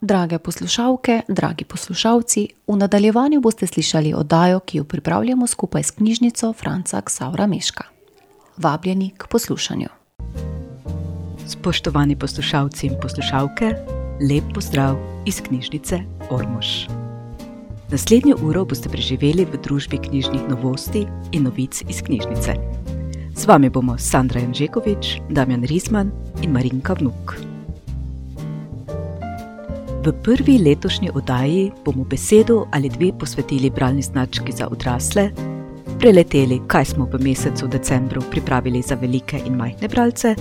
Drage poslušalke, dragi poslušalci, v nadaljevanju boste slišali oddajo, ki jo pripravljamo skupaj s knjižnico Franca Ksaura Meška. Vabljeni k poslušanju. Spoštovani poslušalci in poslušalke, lep pozdrav iz knjižnice Ormož. Naslednjo uro boste preživeli v družbi knjižnih novosti in novic iz knjižnice. Z vami bomo Sandra Janžekovič, Damjan Rizman in Marinka Vnuk. V prvi letošnji oddaji bomo besedo ali dve posvetili bralni znački za odrasle, preleteli, kaj smo v mesecu decembru pripravili za velike in majhne bralce,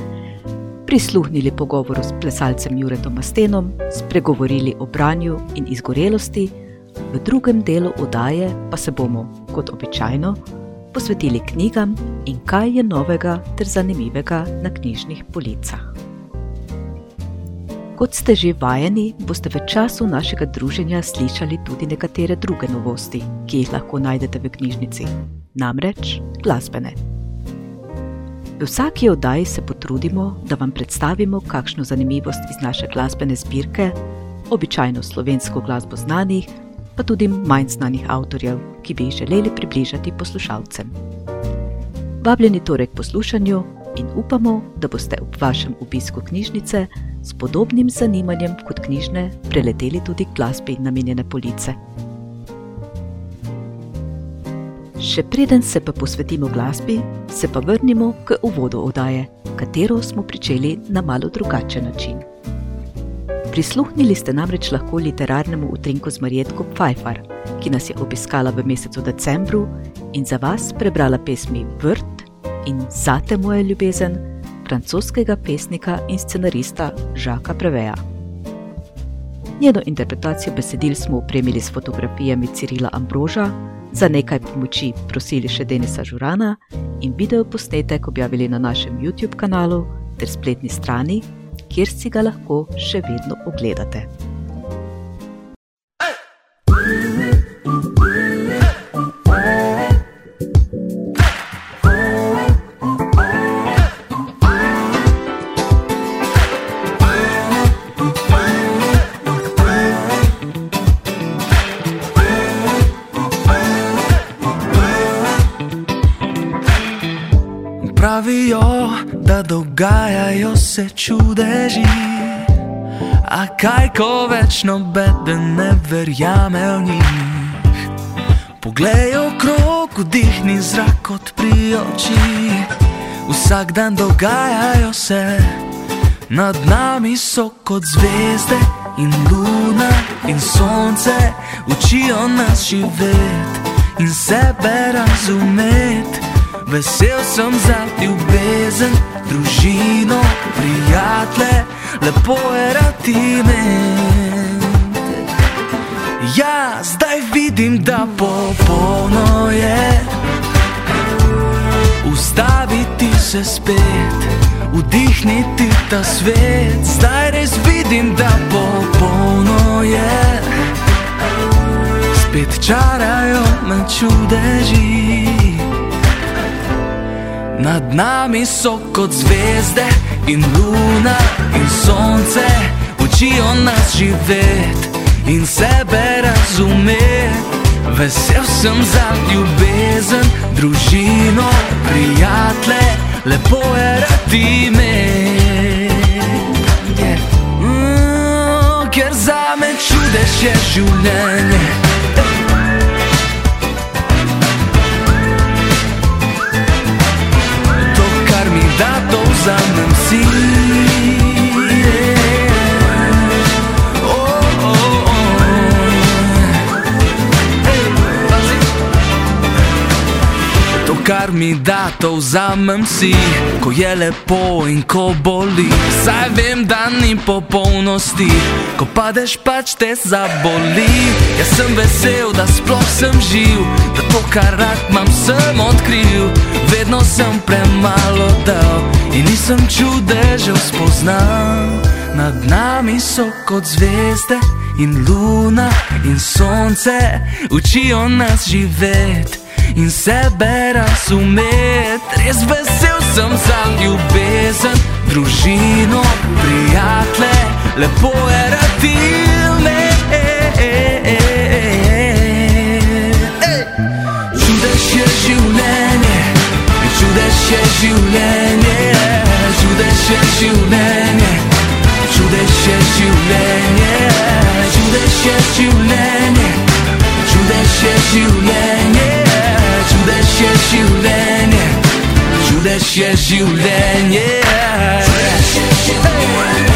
prisluhnili pogovoru s plesalcem Juretom Mastenom, spregovorili o branju in izgorelosti, v drugem delu oddaje pa se bomo, kot običajno, posvetili knjigam in kaj je novega ter zanimivega na knjižnih policah. Kot ste že vajeni, boste v času našega druženja slišali tudi nekatere druge novosti, ki jih lahko najdete v knjižnici, namreč glasbene. V vsaki oddaji se potrudimo, da vam predstavimo kakšno zanimivost iz naše glasbene zbirke, običajno slovensko glasbo znanih, pa tudi manj znanih avtorjev, ki bi jih želeli približati poslušalcem. Vabljeni torej k poslušanju in upamo, da boste ob vašem obisku knjižnice s podobnim zanimanjem kot knjižne preleteli tudi glasbi namenjene police. Še preden se pa posvetimo glasbi, se pa vrnimo k uvodu oddaje, katero smo pričeli na malo drugačen način. Prisluhnili ste namreč lahko literarnemu utrinku z Marjetko Pfeiffer, ki nas je obiskala v mesecu decembru in za vas prebrala pesmi Vrt in Zate moje ljubezen francoskega pesnika in scenarista Žaka Preveja. Njeno interpretacijo besedil smo upremili s fotografijami Cirila Ambroža, za nekaj pomoči prosili še Denisa Žurana in video posnetek objavili na našem YouTube kanalu ter spletni strani, kjer si ga lahko še vedno ogledate. Se čudeži. A kaj, ko več noben ne verjame v njih? Poglej okrog, vdihni zrak odpri oči. Vsak dan dogajajo se, nad nami so kot zvezde in luna in sonce, učijo nas živeti in sebe razumeti. Vesel sem za ljubezen, družino, prijatelje, lepo je rati me. Ja, zdaj vidim, da popolno je. Ustaviti se spet, vdihniti ta svet. Zdaj res vidim, da popolno je. Spet čarajo me čudeži. Nad nami so kot zvezde in luna in sonce, učijo nas živeti in sebe razumeti. Vesel sem za ljubezen, družino, prijatelje, lepo je rati me. Mm, ker za me čudež je življenje. To vzamem si. Kar mi da, to vzamem si, ko je lepo in ko boli. Saj vem, da ni popolnosti, ko padeš, pač te zaboli. Jaz sem vesel, da sploh sem živ, da to, kar rad imam, sem odkril vedno sem premalo dal in nisem čudežev spoznal. Nad nami so kot zvezde in luna in sonce, učijo nas živeti in sebe razumeti. Res vesel sem za ljubezen, družino, prijatelje, lepo je się zielenie, czude się zielenie, czude się zielenie, czude się zielenie, czude się zielenie, czude się.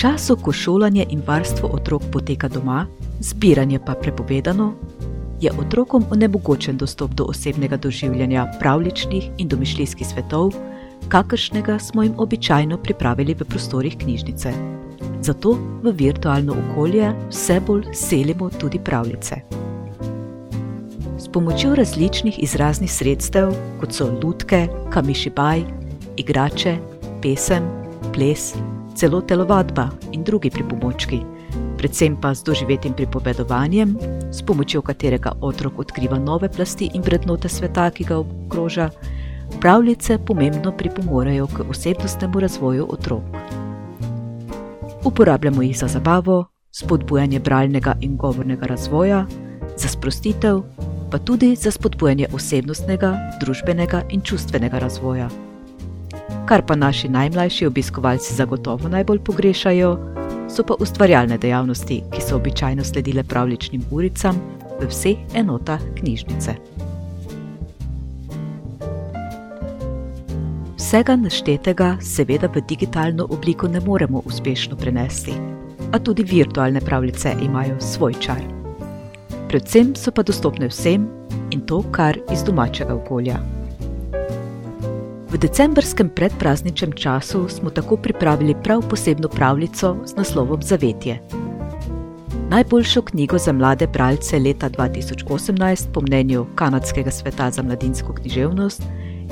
Času, ko šolanje in varstvo otrok poteka doma, zbiranje pa prepovedano, je otrokom onemogočen dostop do osebnega doživljanja pravličnih in domišljijskih svetov, kakršnega smo jim običajno pripravili v prostorih knjižnice. Zato v virtualno okolje vse bolj selimo tudi pravljice. S pomočjo različnih izraznih sredstev, kot so lutke, kamišibaj, igrače, pesem, ples, celo telovadba in drugi pripomočki, predvsem pa z doživetim pripovedovanjem, s pomočjo katerega otrok odkriva nove plasti in vrednote sveta, ki ga obkroža, pravljice pomembno pripomorejo k osebnostnemu razvoju otrok. Uporabljamo jih za zabavo, spodbujanje bralnega in govornega razvoja, za sprostitev, pa tudi za spodbujanje osebnostnega, družbenega in čustvenega razvoja kar pa naši najmlajši obiskovalci zagotovo najbolj pogrešajo, so pa ustvarjalne dejavnosti, ki so običajno sledile pravličnim uricam v vseh enotah knjižnice. Vsega naštetega seveda v digitalno obliko ne moremo uspešno prenesti, a tudi virtualne pravljice imajo svoj čar. Predvsem so pa dostopne vsem in to kar iz domačega okolja. V decembrskem predprazničnem času smo tako pripravili prav posebno pravljico z naslovom Zavetje. Najboljšo knjigo za mlade bralce leta 2018, po mnenju Kanadskega sveta za mladinsko književnost,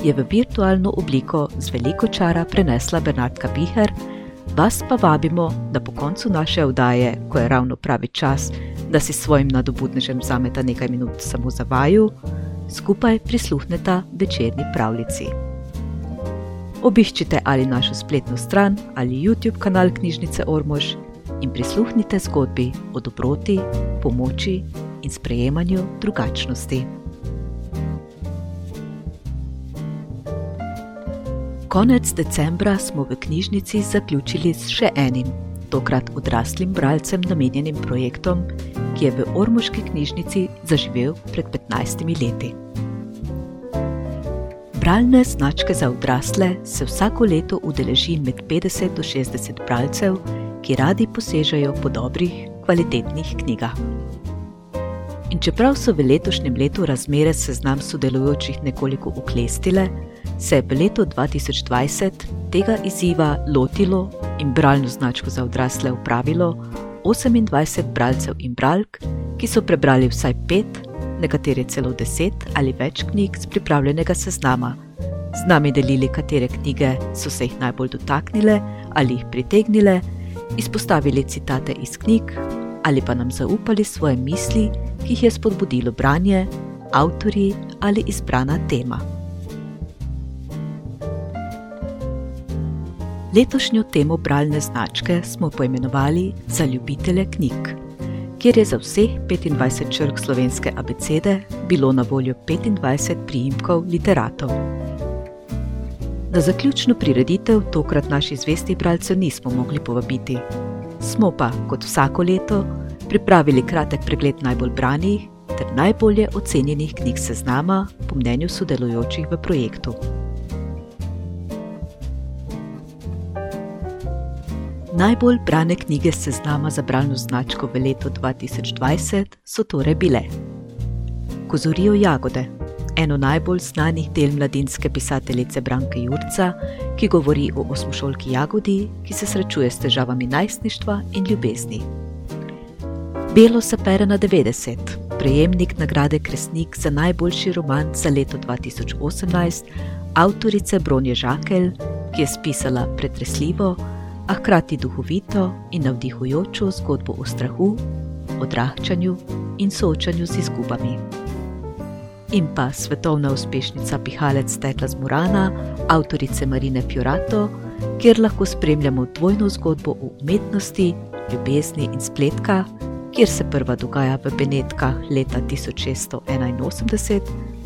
je v virtualno obliko z veliko čara prenesla Bernardka Biher, vas pa vabimo, da po koncu naše oddaje, ko je ravno pravi čas, da si svojim nadobudnežem vzameta nekaj minut samo za vaju, skupaj prisluhneta večerni pravljici. Obiščite ali našo spletno stran ali YouTube kanal Knjižnice Ormož in prisluhnite zgodbi o dobroti, pomoči in sprejemanju drugačnosti. Konec decembra smo v knjižnici zaključili s še enim, tokrat odraslim bralcem namenjenim projektom, ki je v Ormoški knjižnici zaživel pred 15 leti. Bralne značke za odrasle se vsako leto udeleži med 50 do 60 bralcev, ki radi posežejo po dobrih, kvalitetnih knjigah. In čeprav so v letošnjem letu razmere seznam sodelujočih nekoliko uklestile, se je v letu 2020 tega izziva lotilo in bralno značko za odrasle upravilo 28 bralcev in bralk, ki so prebrali vsaj pet nekateri celo deset ali več knjig z pripravljenega seznama. Z nami delili, katere knjige so se jih najbolj dotaknile ali jih pritegnile, izpostavili citate iz knjig ali pa nam zaupali svoje misli, ki jih je spodbudilo branje, avtorji ali izbrana tema. Letošnjo temo bralne značke smo poimenovali za ljubitele knjig kjer je za vseh 25 črk slovenske abecede bilo na voljo 25 priimkov literatov. Na zaključno prireditev tokrat naši zvesti bralcev nismo mogli povabiti. Smo pa, kot vsako leto, pripravili kratek pregled najbolj branih ter najbolje ocenjenih knjig seznama po mnenju sodelujočih v projektu. Najbolj brane knjige seznama za bralno značko v letu 2020 so torej bile: Kozorijo jagode, eno najbolj znanih del mladinske pisateljice Branke Jurca, ki govori o osmošolki jagodi, ki se srečuje s težavami najstništva in ljubezni. Belo se pere na 90, prejemnik nagrade Kresnik za najboljši roman za leto 2018, avtorice Bronje Žakelj, ki je spisala pretresljivo, a hkrati duhovito in navdihujočo zgodbo o strahu, odraščanju in soočanju z izgubami. in pa svetovna uspešnica Pihalec Tekla z Murana, avtorice Marine Piorato, kjer lahko spremljamo dvojno zgodbo o umetnosti, ljubezni in spletka, kjer se prva dogaja v Benetkah leta 1681,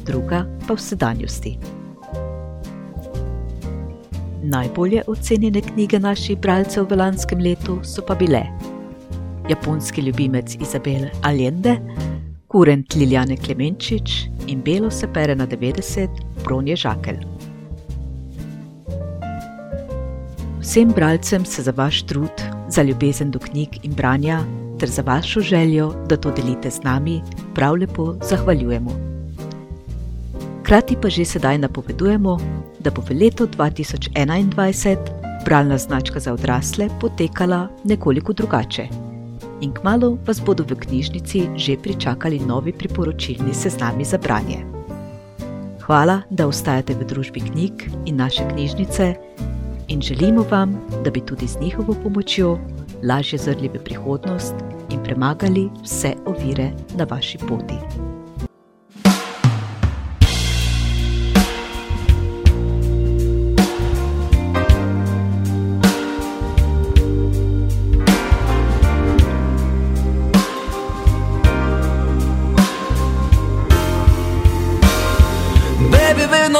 druga pa v sedanjosti. Najbolje ocenjene knjige naših bralcev v lanskem letu so pa bile Japonski ljubimec Izabele Allende, Kurent Liljane Klemenčič in Belo se pere na 90, Bronje Žakelj. Vsem bralcem se za vaš trud, za ljubezen do knjig in branja, ter za vašo željo, da to delite z nami, prav lepo zahvaljujemo. Hkrati pa že sedaj napovedujemo, da bo v letu 2021 bralna značka za odrasle potekala nekoliko drugače in kmalo vas bodo v knjižnici že pričakali novi priporočilni seznami za branje. Hvala, da ostajate v družbi knjig in naše knjižnice, in želimo vam, da bi tudi z njihovo pomočjo lažje zrli v prihodnost in premagali vse ovire na vaši poti.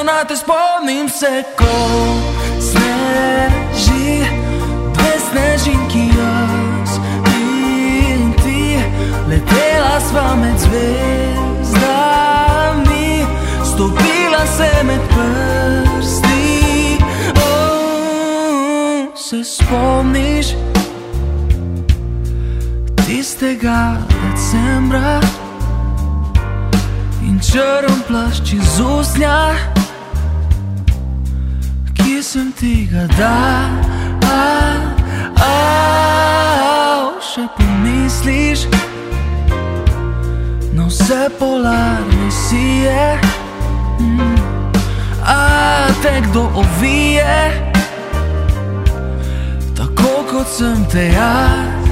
Na te spomnim se, ko sneži, dve snežinki jaz in ti, letela sva med zvezdami, stopila se med prsti. Oh, se spomniš tistega decembra? In črn plašč iz usnja sem tega, da. A, a, še pomisliš? Na vse polarne sije. Mm, a te kdo ovije, tako kot sem te jaz,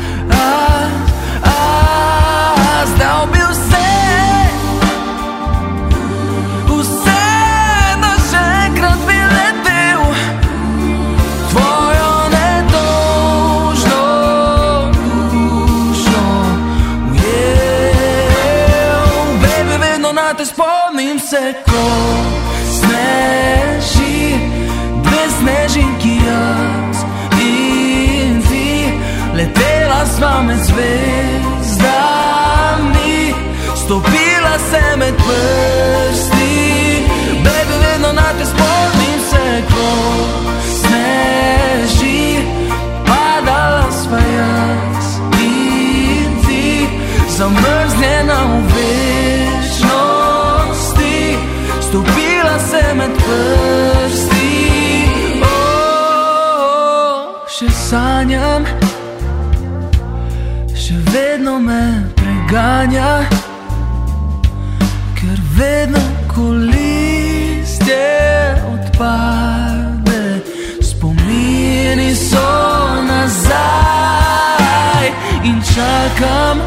se ko sneži, dve snežinki jaz in ti, letela sva med zvezdami, stopila se preganja, ker vedno ko listje odpade, spomini so nazaj in čakam.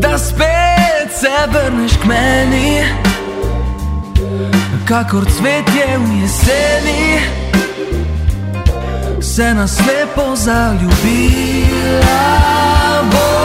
Da spet se vrneš k meni kakor cvetje v jeseni, se nas lepo zaljubila. Bož,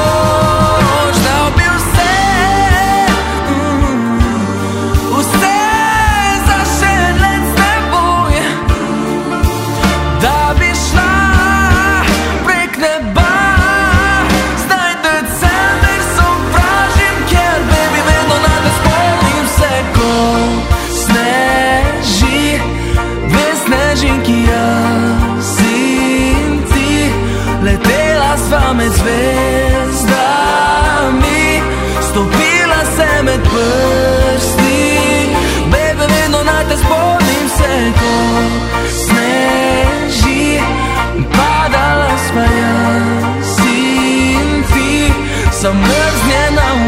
some Zamrznie nam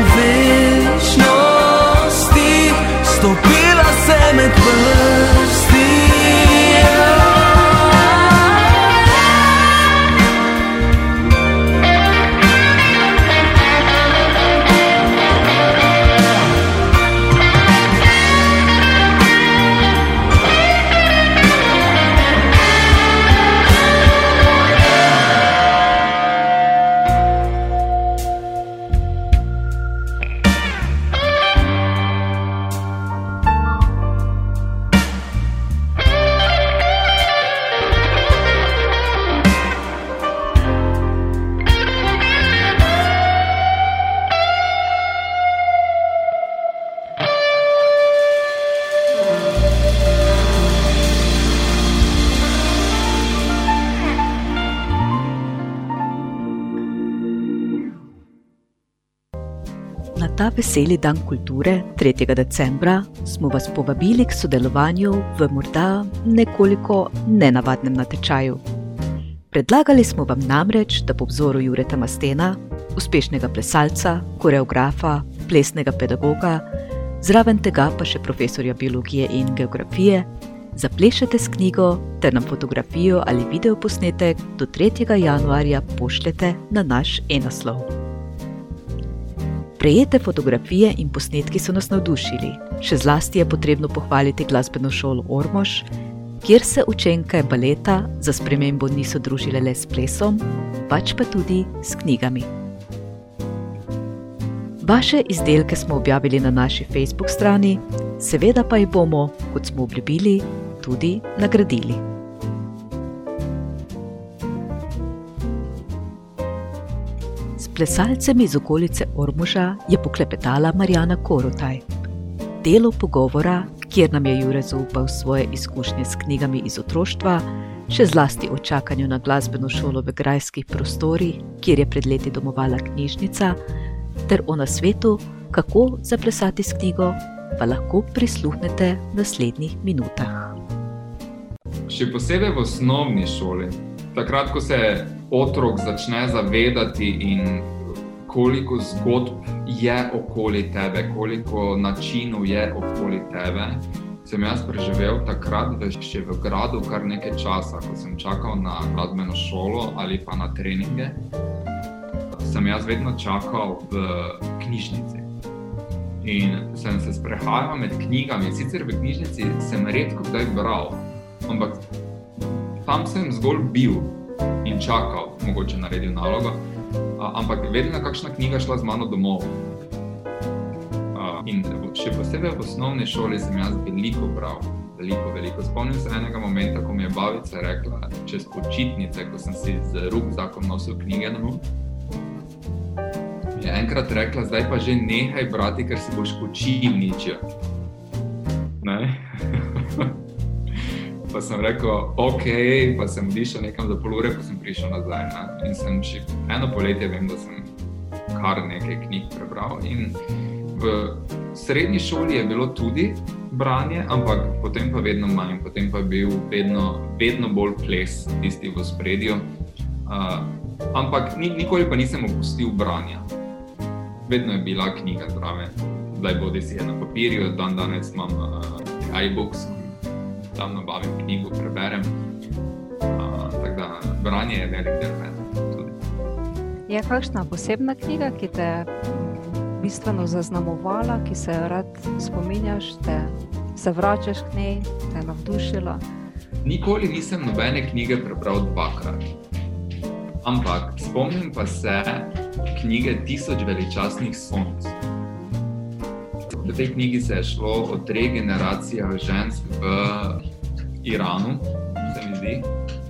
veseli dan kulture 3. decembra smo vas povabili k sodelovanju v morda nekoliko nenavadnem natečaju. Predlagali smo vam namreč, da po vzoru Jureta Mastena, uspešnega plesalca, koreografa, plesnega pedagoga, zraven tega pa še profesorja biologije in geografije, zaplešete s knjigo ter nam fotografijo ali videoposnetek do 3. januarja pošljete na naš e-naslov. Prejete fotografije in posnetki so nas navdušili. Še zlasti je potrebno pohvaliti glasbeno šolo Ormož, kjer se učenke baleta za spremembo niso družile le s plesom, pač pa tudi s knjigami. Vaše izdelke smo objavili na naši Facebook strani, seveda pa jih bomo, kot smo obljubili, tudi nagradili. Plesalcem iz okolice Ormuža je poklepetala Marijana Korotaj. Delo pogovora, kjer nam je Jure zaupal svoje izkušnje s knjigami iz otroštva, še zlasti o čakanju na glasbeno šolo v grajskih prostorih, kjer je pred leti domovala knjižnica, ter o nasvetu, kako zaplesati s knjigo, pa lahko prisluhnete v naslednjih minutah. Še posebej v osnovni šoli, takrat, ko se otrok začne zavedati in koliko zgodb je okoli tebe, koliko načinov je okoli tebe. Sem jaz preživel takrat, da še v gradu kar nekaj časa, ko sem čakal na gradbeno šolo ali pa na treninge, sem jaz vedno čakal v knjižnici. In sem se sprehajal med knjigami, sicer v knjižnici sem redko kdaj bral, ampak tam sem zgolj bil, in čakal, mogoče naredil nalogo. A, ampak vedno kakšna knjiga šla z mano domov. A, in še posebej v osnovni šoli sem jaz veliko bral, veliko, veliko. Spomnim se enega momenta, ko mi je babica rekla, čez počitnice, ko sem si z rukzakom nosil knjige noč. Je enkrat rekla, zdaj pa že nehaj brati, ker si boš učil nič. Pa sem rekel, ok, pa sem dišel nekam za pol ure, pa sem prišel nazaj. Ne? In sem še eno poletje, vem, da sem kar nekaj knjig prebral. In v srednji šoli je bilo tudi branje, ampak potem pa vedno manj, potem pa je bil vedno, vedno bolj ples, tisti v spredju. Uh, ampak nikoli pa nisem opustil branja. Vedno je bila knjiga zraven, zdaj bodi si je na papirju, dan danes imam uh, iBooks, tam nabavim knjigo, preberem. Uh, tako da branje je velik del mene. Je kakšna posebna knjiga, ki te je bistveno zaznamovala, ki se jo rad spominjaš, te se vračaš k njej, te je navdušila? Nikoli nisem nobene knjige prebral dvakrat. Ampak spomnim pa se knjige Tisoč veličastnih sonc. V tej knjigi se je šlo o treh generacijah žensk v Iranu, se mi zdi,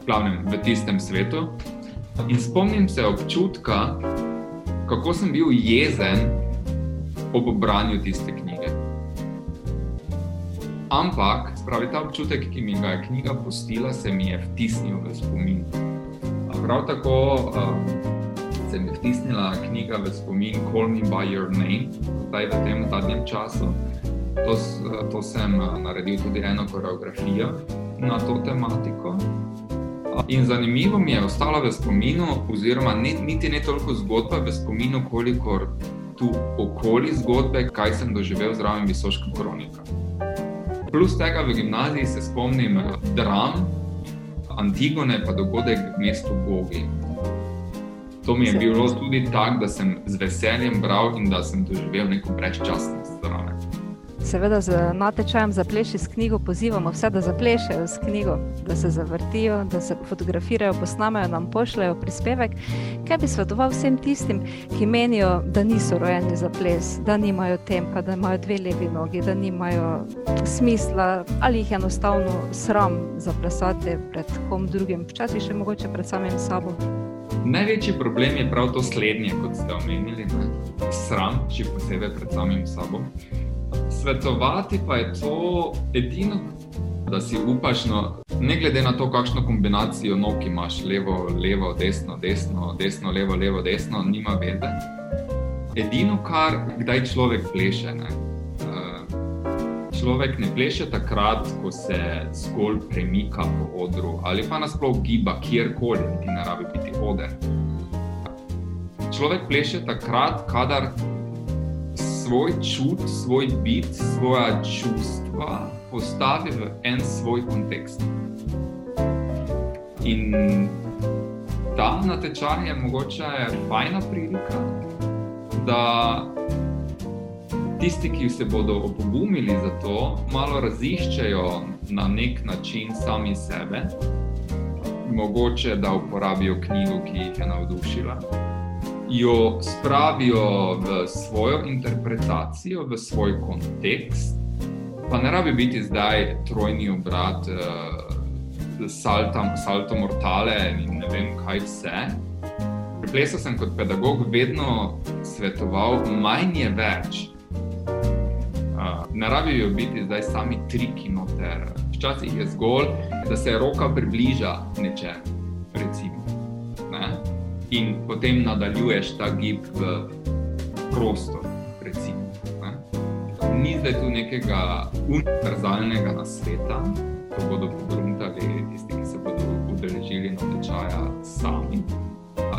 glavnem v tistem svetu. In spomnim se občutka, kako sem bil jezen ob branju tiste knjige. Ampak, spravi ta občutek, ki mi ga je knjiga postila, se mi je vtisnil v spomin. Prav tako uh, se mi vtisnila knjiga v spomin Call Me By Your Name, zdaj v tem zadnjem času. To, to sem naredil tudi eno koreografijo na to tematiko. In zanimivo mi je ostalo v spominu, oziroma niti ne toliko zgodba v spominu, koliko tu okoli zgodbe, kaj sem doživel zraven Visoška kronika. Plus tega v gimnaziji se spomnim dram, Antigone pa dogodek v mestu Bogi. To mi je bilo tudi tako, da sem z veseljem bral in da sem doživel neko brezčasnost zraven. Seveda, z natečajem za pleši s knjigo pozivamo vse, da zaplešajo s knjigo, da se zavrtijo, da se fotografirajo, posnamejo, nam pošljajo prispevek. Kaj bi svetoval vsem tistim, ki menijo, da niso rojeni za ples, da nimajo tempa, da imajo dve levi nogi, da nimajo smisla ali jih enostavno sram zaplesati pred kom drugim, včasih še mogoče pred samim sabo. Največji problem je prav to slednje, kot ste omenili, ne? sram, še posebej pred samim sabo. Svetovati pa je to edino, da si upaš, no, ne glede na to, kakšno kombinacijo nog imaš, levo, levo, desno, desno, desno, levo, levo, desno, nima vede. edino, kar kdaj človek pleše. Človek ne pleše takrat, ko se zgolj premika po odru ali pa nasploh giba kjerkoli, ti ne rabi biti oder. Človek pleše takrat, kadar svoj čut, svoj bit, svoja čustva postavi v en svoj kontekst. In ta natečaj je mogoče fajna prilika, da tisti, ki se bodo opogumili za to, malo raziščejo na nek način sami sebe, mogoče da uporabijo knjigo, ki jih je navdušila. Jo spravijo v svojo interpretacijo, v svoj kontekst, pa ne rabi biti zdaj trojni obrat, uh, salto, salto mortale in ne vem kaj vse. Pri plesu sem kot pedagog vedno svetoval, manj je več. Ne rabijo biti zdaj sami triki noter. Včasih je zgolj, da se roka približa nečemu, recimo. Ne? In potem nadaljuješ ta gib v prostor ni zdaj tu nekega univerzalnega nasveta, ko bodo pogruntali tisti, ki se bodo udeležili na tečaja sami.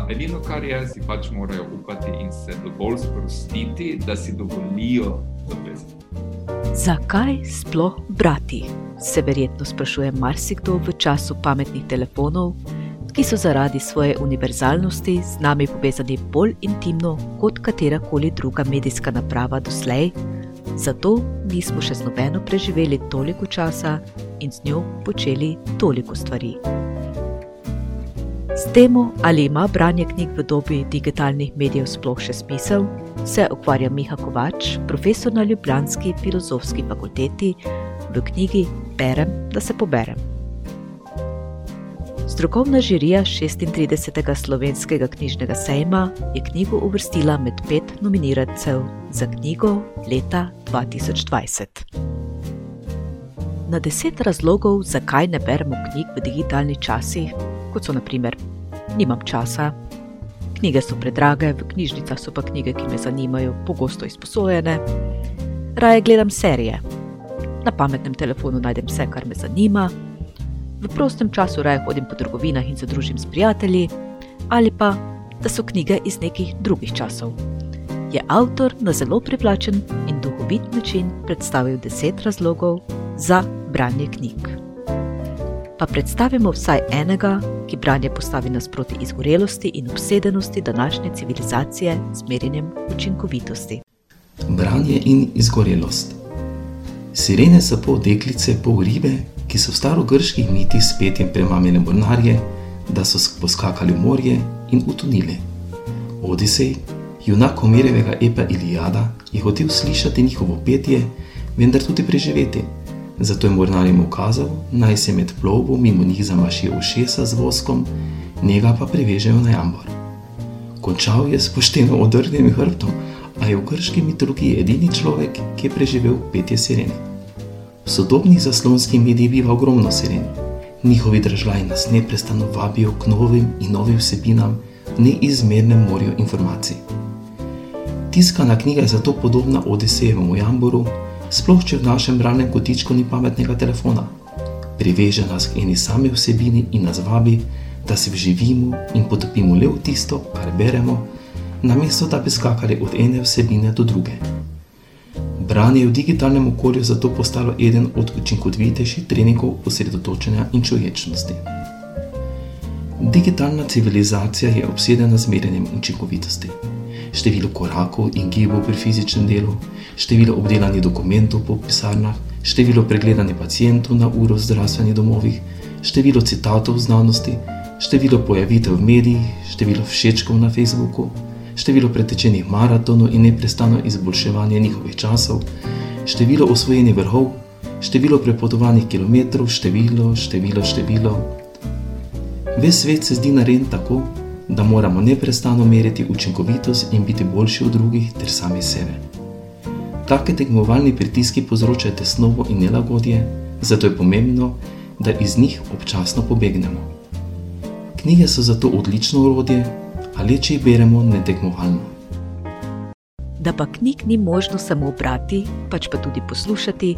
Edino, kar je, si pač morajo upati in se dovolj sprostiti, da si dovolijo zapesti. Zakaj sploh brati? Se verjetno sprašuje marsikdo v času pametnih telefonov, ki so zaradi svoje univerzalnosti z nami povezani bolj intimno kot katerakoli druga medijska naprava doslej, Zato nismo še z nobeno preživeli toliko časa in z njo počeli toliko stvari. S tem, ali ima branje knjig v dobi digitalnih medijev sploh še smisel, se ukvarja Miha Kovač, profesor na Ljubljanski filozofski fakulteti, v knjigi Berem, da se poberem. Strokovna žirija 36. slovenskega knjižnega sejma je knjigo uvrstila med pet nominirancev za knjigo leta 2020. Na deset razlogov, zakaj ne beremo knjig v digitalni časi, kot so naprimer: nimam časa, knjige so predrage, v knjižnicah so pa knjige, ki me zanimajo, pogosto izposojene, raje gledam serije, na pametnem telefonu najdem vse, kar me zanima v prostem času raje hodim po trgovinah in se družim s prijatelji, ali pa da so knjige iz nekih drugih časov. Je avtor na zelo privlačen in duhovit način predstavil deset razlogov za branje knjig. Pa predstavimo vsaj enega, ki branje postavi nasproti izgorelosti in obsedenosti današnje civilizacije z merjenjem učinkovitosti. Branje in izgorelost. Sirene so pol deklice, pol ribe, ki so v starogrških mitih spet in premamljene mornarje, da so poskakali v morje in utonili. Odisej, junak Omerjevega epa Ilijada, je hotel slišati njihovo petje, vendar tudi preživeti. Zato je mornarjem ukazal, naj se med plovbo mimo njih zamašijo ušesa z voskom, njega pa prevežejo na jambor. Končal je s pošteno odrgnjenim hrbtom, a je v grški mitologiji edini človek, ki je preživel petje sirene. V sodobnih zaslonskih medijih biva ogromno siren. Njihovi državljani nas neprestano vabijo k novim in novim vsebinam v neizmernem morju informacij. Tiskana knjiga je zato podobna Odisejevemu jamboru, sploh če v našem bralnem kotičku ni pametnega telefona. Priveže nas k eni sami vsebini in nas vabi, da se vživimo in potopimo le v tisto, kar beremo, namesto da bi skakali od ene vsebine do druge. Branje v digitalnem okolju je zato postalo eden od učinkovitejših treningov osredotočenja in človečnosti. Digitalna civilizacija je obsedena z merjenjem učinkovitosti. Število korakov in gibov pri fizičnem delu, število obdelanih dokumentov po pisarnah, število pregledanih pacijentov na uro v zdravstvenih domovih, število citatov v znanosti, število pojavitev v medijih, število všečkov na Facebooku število pretečenih maratonov in neprestano izboljševanje njihovih časov, število osvojenih vrhov, število prepotovanih kilometrov, število, število, število. Ves svet se zdi narejen tako, da moramo neprestano meriti učinkovitost in biti boljši od drugih ter sami sebe. Take tekmovalni pritiski povzročajo tesnobo in nelagodje, zato je pomembno, da iz njih občasno pobegnemo. Knjige so zato odlično orodje, ali če jih beremo netekmovalno. Da pa knjig ni možno samo brati, pač pa tudi poslušati,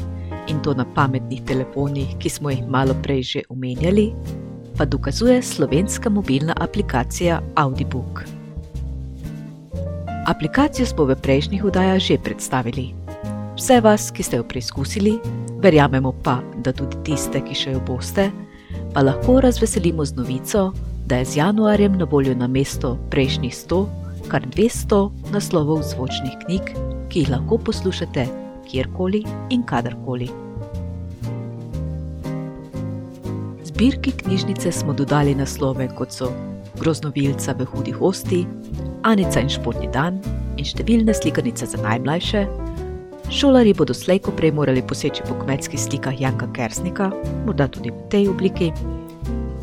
in to na pametnih telefonih, ki smo jih malo prej že omenjali, pa dokazuje slovenska mobilna aplikacija Audibook. Aplikacijo smo v prejšnjih oddajah že predstavili. Vse vas, ki ste jo preizkusili, verjamemo pa, da tudi tiste, ki še jo boste, pa lahko razveselimo z novico, da je z januarjem na voljo na mesto prejšnjih 100, kar 200 naslovov zvočnih knjig, ki jih lahko poslušate kjerkoli in kadarkoli. Zbirki knjižnice smo dodali naslove kot so Groznovilca v hudih osti, Anica in športni dan in številne slikanice za najmlajše. Šolari bodo slejko prej morali poseči po kmetskih slikah Janka Kersnika, morda tudi v tej obliki.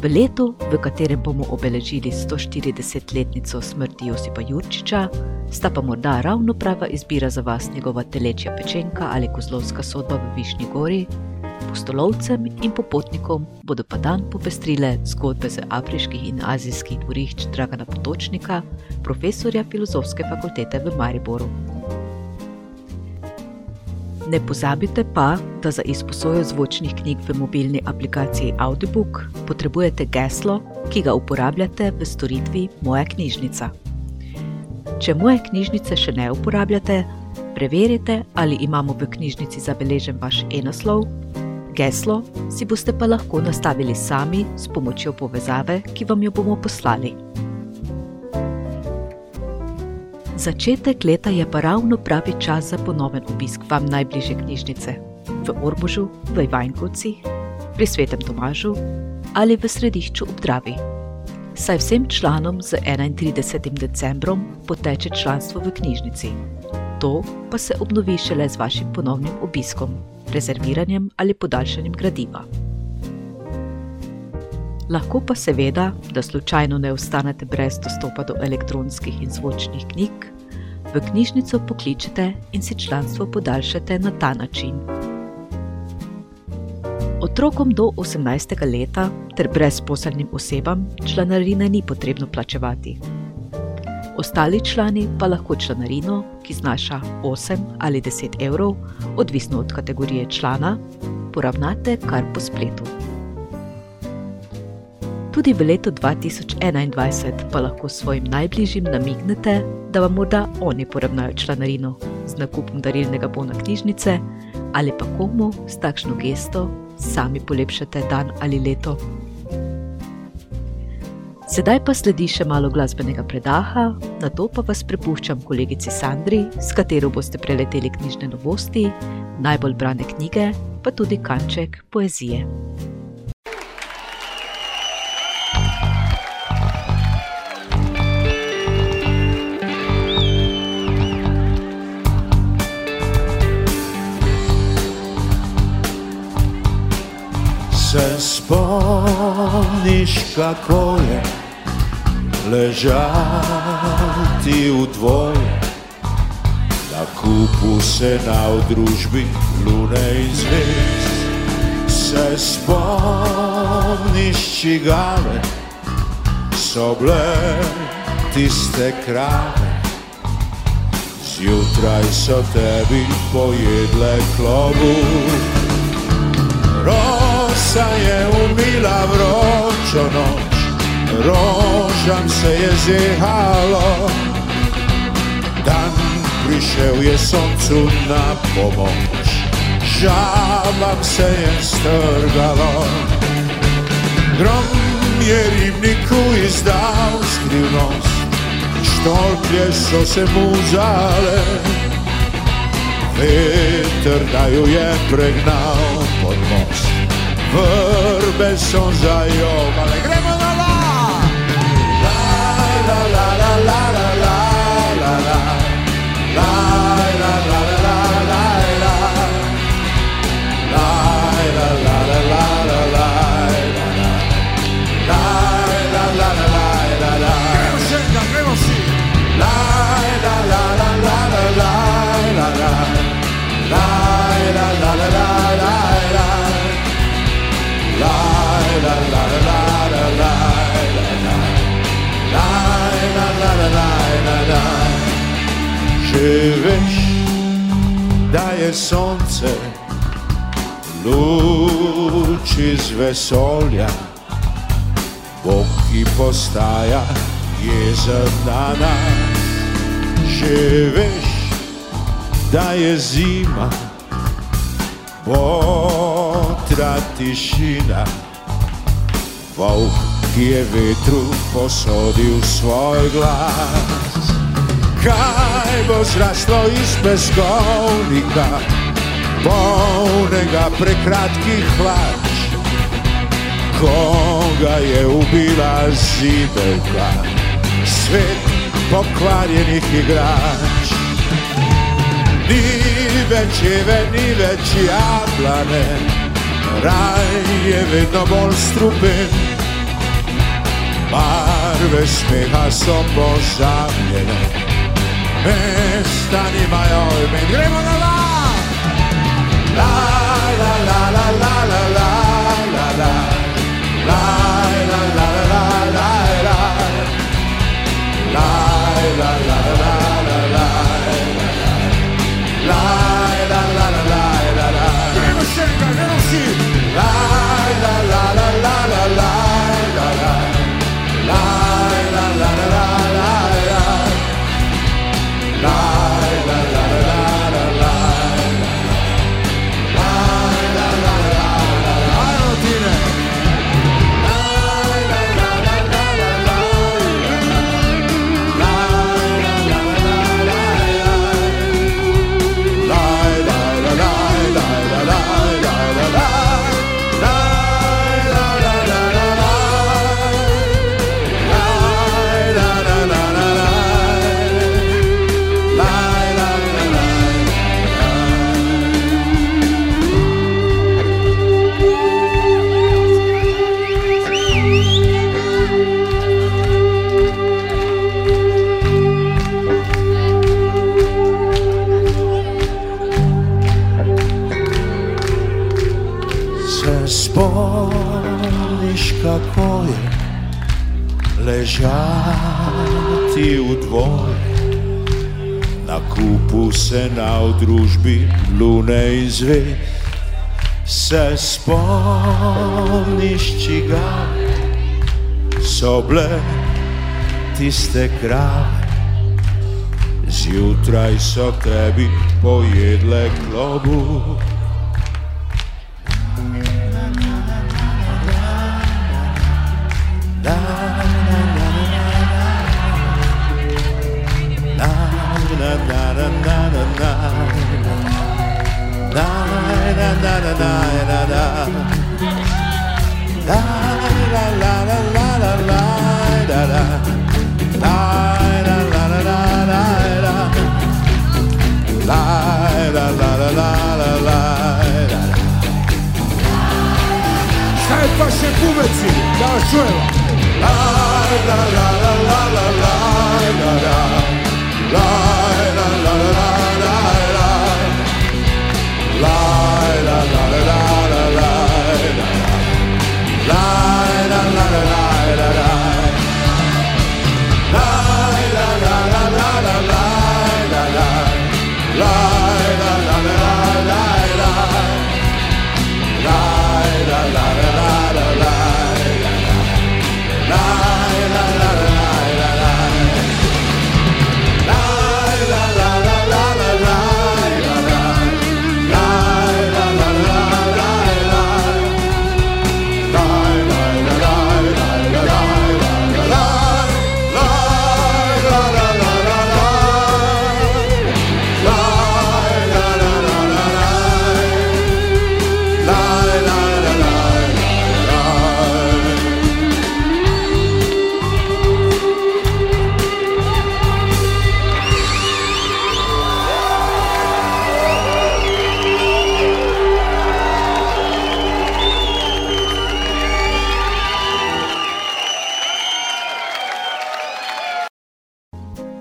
V letu, v katerem bomo obeležili 140-letnico smrti Josipa Jurčiča, sta pa morda ravno prava izbira za vas njegova telečja pečenka ali kozlovska sodba v Višnji gori. Postolovcem in popotnikom bodo pa dan popestrile zgodbe z afriških in azijskih dvorišč Dragana Potočnika, profesorja filozofske fakultete v Mariboru. Ne pozabite pa, da za izposojo zvočnih knjig v mobilni aplikaciji Audiobook potrebujete geslo, ki ga uporabljate v storitvi Moja knjižnica. Če moje knjižnice še ne uporabljate, preverite, ali imamo v knjižnici zabeležen vaš e-naslov. Geslo si boste pa lahko nastavili sami s pomočjo povezave, ki vam jo bomo poslali. Začetek leta je pa ravno pravi čas za ponoven obisk vam najbližje knjižnice v Orbožu, v Ivajnkovcih, pri Svetem Tomažu ali v središču obdravi. Saj vsem članom z 31. decembrom poteče članstvo v knjižnici. To pa se obnovi šele z vašim ponovnim obiskom, rezerviranjem ali podaljšanjem gradiva. Lahko pa seveda, da slučajno ne ostanete brez dostopa do elektronskih in zvočnih knjig, v knjižnico pokličete in si članstvo podaljšate na ta način. Otrokom do 18. leta ter brezposelnim osebam članarine ni potrebno plačevati. Ostali člani pa lahko članarino, ki znaša 8 ali 10 evrov, odvisno od kategorije člana, poravnate kar po spletu. Tudi v letu 2021 pa lahko svojim najbližjim namignete, da vam morda oni poravnajo članarino z nakupom darilnega bona knjižnice ali pa komu s takšno gesto sami polepšate dan ali leto. Sedaj pa sledi še malo glasbenega predaha, na to pa vas prepuščam kolegici Sandri, s katero boste preleteli knjižne novosti, najbolj brane knjige, pa tudi kanček poezije. Se spomniš, kako je ležati v dvoje, na kupu se na družbi lune in zvezd. Se spomniš, čigave? So bile tiste krave, zjutraj so tebi pojedle klobuk rosa je umila vročo noč, rožam se je zehalo. Dan prišel je soncu na pomoč, žabam se je strgalo. Grom je ribniku izdal skrivnost, štolplje so se mu zale. Veter da jo je pregnal pod most, vrbe so zajobale, gremo la, la, la, la, Če veš, da je sonce luč iz vesolja, Bog, ki postaja jezen na nas. Če veš, da je zima, botra tišina, volk, ki je vetru posodil svoj glas. Kaj bo zraslo iz peskovnika, polnega prekratkih hlač, koga je ubila zibelka, svet pokvarjenih igrač. Ni več jeve, ni več jablane, raj je vedno bolj strupen. Barve smeha so pozabljene, Esta ni mayor, vendremos a la la la la la la la. Ležati v dvoje, na kupu se na v družbi lune in zvezd. Se spomniš, čigave so bile tiste krave, zjutraj so tebi pojedle klobuk. 点睡了。啦啦啦啦啦啦啦啦啦啦。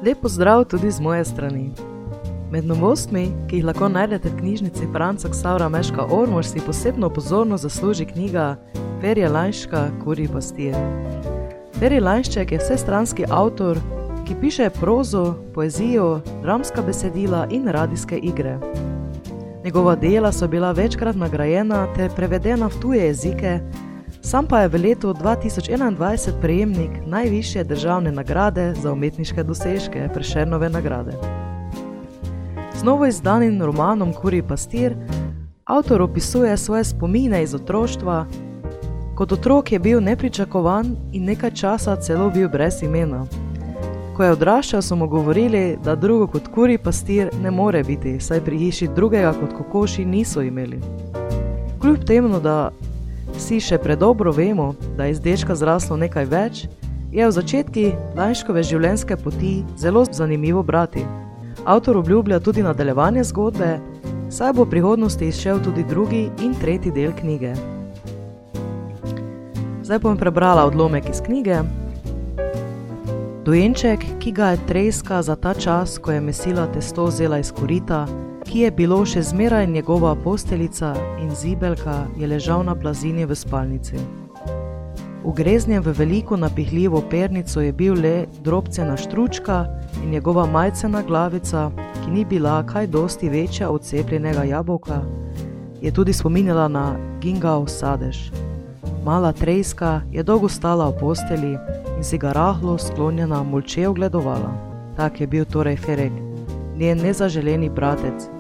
Lep pozdrav tudi z moje strani. Med novostmi, ki jih lahko najdete v knjižnici Franca Ksaura Meška Ormož, si posebno pozornost zasluži knjiga Ferje Lanška, Kuri pastije. Ferje Lanšček je vsestranski avtor, ki piše prozo, poezijo, dramska besedila in radijske igre. Njegova dela so bila večkrat nagrajena ter prevedena v tuje jezike, sam pa je v letu 2021 prejemnik najvišje državne nagrade za umetniške dosežke Prešernove nagrade. Z novo izdanim romanom Kuri pastir avtor opisuje svoje spomine iz otroštva. Kot otrok je bil nepričakovan in nekaj časa celo bil brez imena. Ko je odraščal, so mu govorili, da drugo kot kuri pastir ne more biti, saj pri hiši drugega kot kokoši niso imeli. Kljub temu, da vsi še predobro vemo, da je iz dečka zraslo nekaj več, je v začetki Lajškove življenjske poti zelo zanimivo brati. Avtor obljublja tudi nadaljevanje zgodbe, saj bo v prihodnosti izšel tudi drugi in tretji del knjige. Zdaj bom prebrala odlomek iz knjige. Dojenček, ki ga je treska za ta čas, ko je mesila testo vzela iz korita, ki je bilo še zmeraj njegova posteljica in zibelka, je ležal na plazini v spalnici. Ugreznjen v veliko napihljivo pernico je bil le drobcena štručka in njegova majcena glavica, ki ni bila kaj dosti večja od cepljenega jabolka, je tudi spominjala na gingao sadež. Mala treska je dolgo stala v posteli in si ga rahlo sklonjena molče ogledovala. Tak je bil torej Ferek, njen nezaželeni bratec,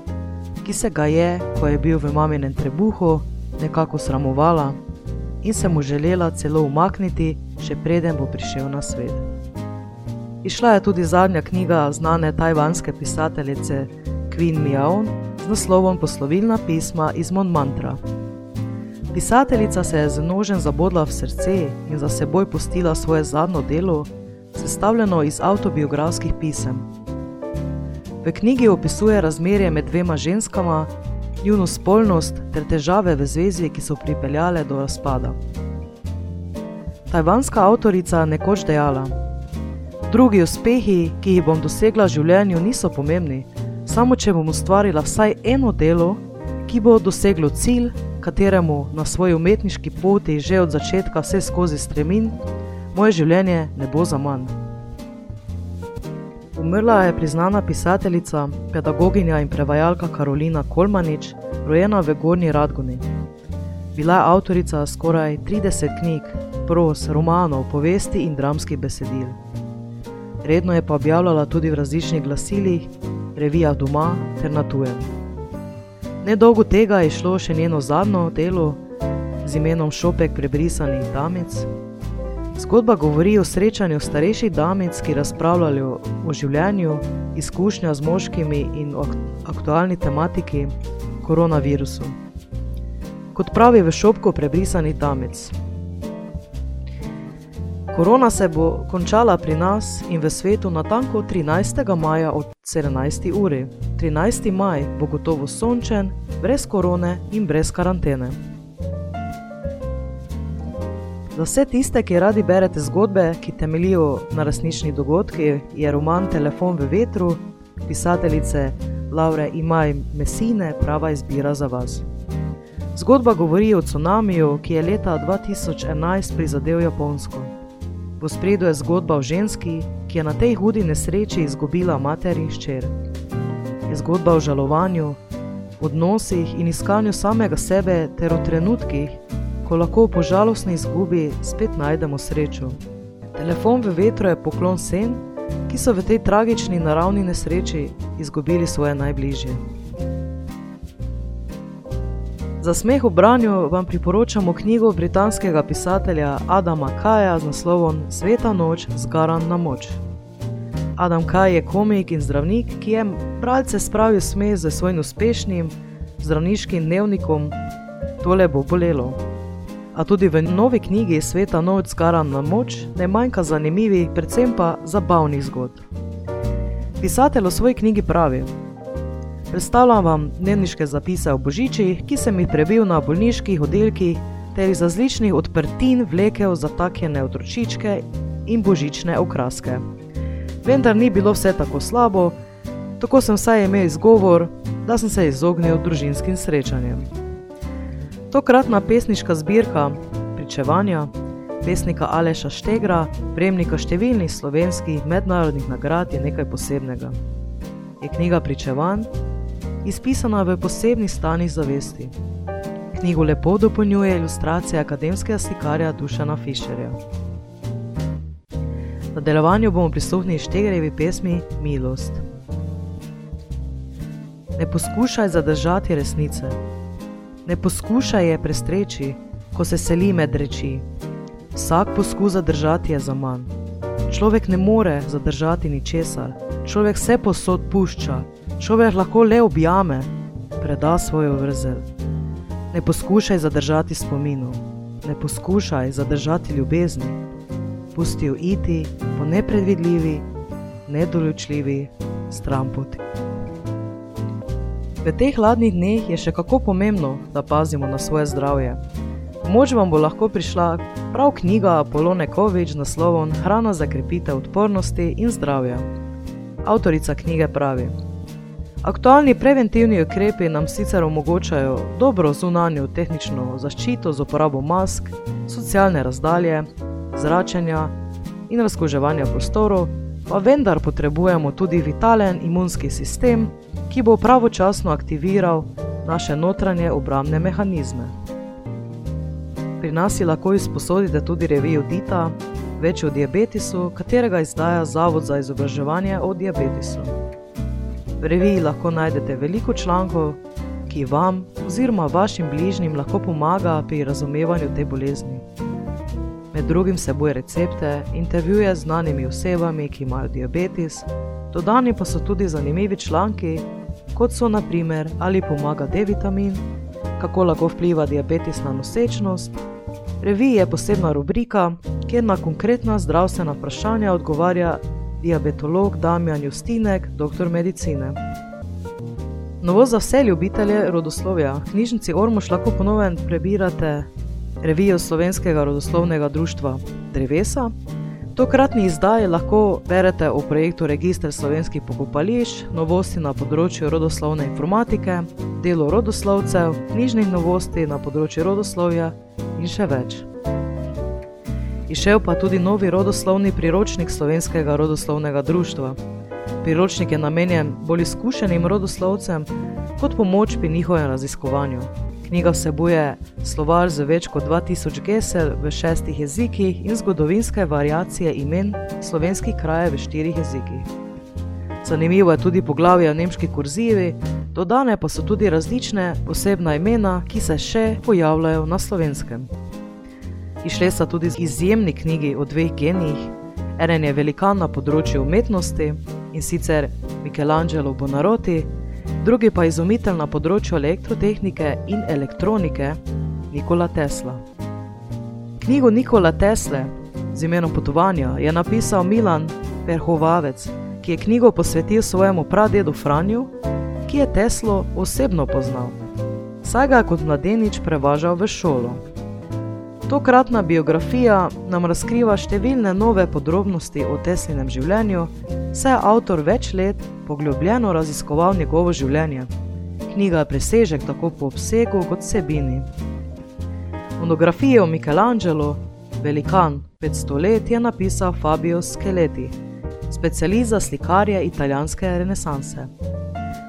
ki se ga je, ko je bil v maminem trebuhu, nekako sramovala in se mu želela celo umakniti, še preden bo prišel na svet. Išla je tudi zadnja knjiga znane tajvanske pisateljice Queen Miao z naslovom Poslovilna pisma iz Montmantra. Pisateljica se je z nožem zabodla v srce in za seboj pustila svoje zadnjo delo, sestavljeno iz autobiografskih pisem. V knjigi opisuje razmerje med dvema ženskama, njuno spolnost ter težave v zvezi, ki so pripeljale do razpada. Tajvanska avtorica nekoč dejala: Drugi uspehi, ki jih bom dosegla v življenju, niso pomembni, samo če bom ustvarila vsaj eno delo, ki bo doseglo cilj, kateremu na svoji umetniški poti že od začetka vse skozi stremim, moje življenje ne bo za manj. Umrla je priznana pisateljica, pedagoginja in prevajalka Karolina Kolmanič, rojena v Gorni Radguni. Bila je avtorica skoraj 30 knjig, pros, romanov, povesti in dramskih besedil. Redno je pa objavljala tudi v različnih glasilih, revijah doma ter na tujem. Nedolgo tega je šlo še njeno zadnjo delo z imenom Šopek prebrisanih damic. Zgodba govori o srečanju starejših damic, ki razpravljajo o življenju, izkušnjah z moškimi in o aktualni tematiki koronavirusu. Kot pravi v šopku prebrisanih damic. Korona se bo končala pri nas in v svetu na tanko 13. maja od 17. uri. 13. maj bo gotovo sončen, brez korone in brez karantene. Za vse tiste, ki radi berete zgodbe, ki temeljijo na resničnih dogodkih, je roman Telefon v vetru, pisateljice Laure Imaj Mesine, prava izbira za vas. Zgodba govori o tsunamiju, ki je leta 2011 prizadel Japonsko. V spredju je zgodba o ženski, ki je na tej hudi nesreči izgubila mater in ščer. Je zgodba o žalovanju, odnosih in iskanju samega sebe ter o trenutkih, ko lahko po žalostni izgubi spet najdemo srečo. Telefon v vetru je poklon sen, ki so v tej tragični naravni nesreči izgubili svoje najbližje. Za smeh v branju vam priporočamo knjigo britanskega pisatelja Adama Kaja z naslovom Sveta noč zgaran na moč. Adam Kaj je komik in zdravnik, ki je bralce spravil smeh z svojim uspešnim zdravniškim dnevnikom Tole bo bolelo. A tudi v novi knjigi Sveta noč zgaran na moč ne manjka zanimivih, predvsem pa zabavnih zgodb. Pisatelj v svoji knjigi pravi: Predstavljam vam dnevniške zapise o božičih, ki sem jih prebil na bolniških oddelkih ter iz različnih odprtin vlekel zataknjene otročičke in božične okraske. Vendar ni bilo vse tako slabo, tako sem vsaj imel izgovor, da sem se izognil družinskim srečanjem. Tokratna pesniška zbirka Pričevanja pesnika Aleša Štegra, prejemnika številnih slovenskih mednarodnih nagrad, je nekaj posebnega. Je knjiga pričevanj, izpisana v posebnih stanjih zavesti. Knjigo lepo dopolnjuje ilustracija akademskega slikarja Dušana Fischerja. V nadaljevanju bomo prisluhnili Štegrevi pesmi Milost. Ne poskušaj zadržati resnice, ne poskušaj je prestreči, ko se seli med reči. Vsak poskus zadržati je za manj. Človek ne more zadržati ničesar, človek vse posod pušča, človek lahko le objame, preda svojo vrzel. Ne poskušaj zadržati spominov, ne poskušaj zadržati ljubezni, pusti jo iti po nepredvidljivi, nedoločljivi stran poti. V teh hladnih dneh je še kako pomembno, da pazimo na svoje zdravje. Moč vam bo lahko prišla prav knjiga Polone Kovič z naslovom Hrana za krepitev odpornosti in zdravja. Avtorica knjige pravi: Aktualni preventivni ukrepi nam sicer omogočajo dobro zunanjo tehnično zaščito z uporabo mask, socialne razdalje, zračenja in razkoževanja prostorov, pa vendar potrebujemo tudi vitalen imunski sistem, ki bo pravočasno aktiviral naše notranje obrambne mehanizme. Pri nas si lahko izposodite tudi revijo Dita, več o diabetesu, katerega izdaja Zavod za izobraževanje o diabetesu. V reviji lahko najdete veliko člankov, ki vam oziroma vašim bližnjim lahko pomaga pri razumevanju te bolezni. Med drugim seboj recepte, intervjuje z znanimi osebami, ki imajo diabetes, dodani pa so tudi zanimivi članki, kot so naprimer ali pomaga D-vitamin, kako lahko vpliva diabetes na nosečnost. Revij je posebna rubrika, kjer na konkretna zdravstvena vprašanja odgovarja diabetolog Damjan Justinek, doktor medicine. Novo za vse ljubitelje rodoslovja, v knjižnici Ormož lahko ponovno prebirate revijo Slovenskega rodoslovnega društva Drevesa. Tokratni izdaji lahko berete o projektu Registr slovenskih pokopališč, novosti na področju rodoslovne informatike, delo rodoslovcev, knjižnih novosti na področju rodoslovja in še več. Išel pa tudi novi rodoslovni priročnik Slovenskega rodoslovnega društva. Priročnik je namenjen bolj izkušenim rodoslovcem kot pomoč pri njihovem raziskovanju. Knjiga vsebuje slovar z več kot 2000 gesel v šestih jezikih in zgodovinske variacije imen slovenskih krajev v štirih jezikih. Zanimivo je tudi poglavje o nemški kurzivi, dodane pa so tudi različne posebna imena, ki se še pojavljajo na slovenskem. Išle sta tudi izjemni knjigi o dveh genijih. Eden je velikan na področju umetnosti in sicer Michelangelo Bonaroti, drugi pa izumitelj na področju elektrotehnike in elektronike Nikola Tesla. Knjigo Nikola Tesla z imenom Potovanja je napisal Milan Verhovavec, ki je knjigo posvetil svojemu pradedu Franju, ki je Teslo osebno poznal. Saj ga je kot mladenič prevažal v šolo. Tokratna biografija nam razkriva številne nove podrobnosti o Teslinem življenju, saj je avtor več let poglobljeno raziskoval njegovo življenje. Knjiga je presežek tako po obsegu kot vsebini. Monografijo Michelangelo, velikan 500 let, je napisal Fabio Skeleti, specialist za slikarje italijanske renesanse.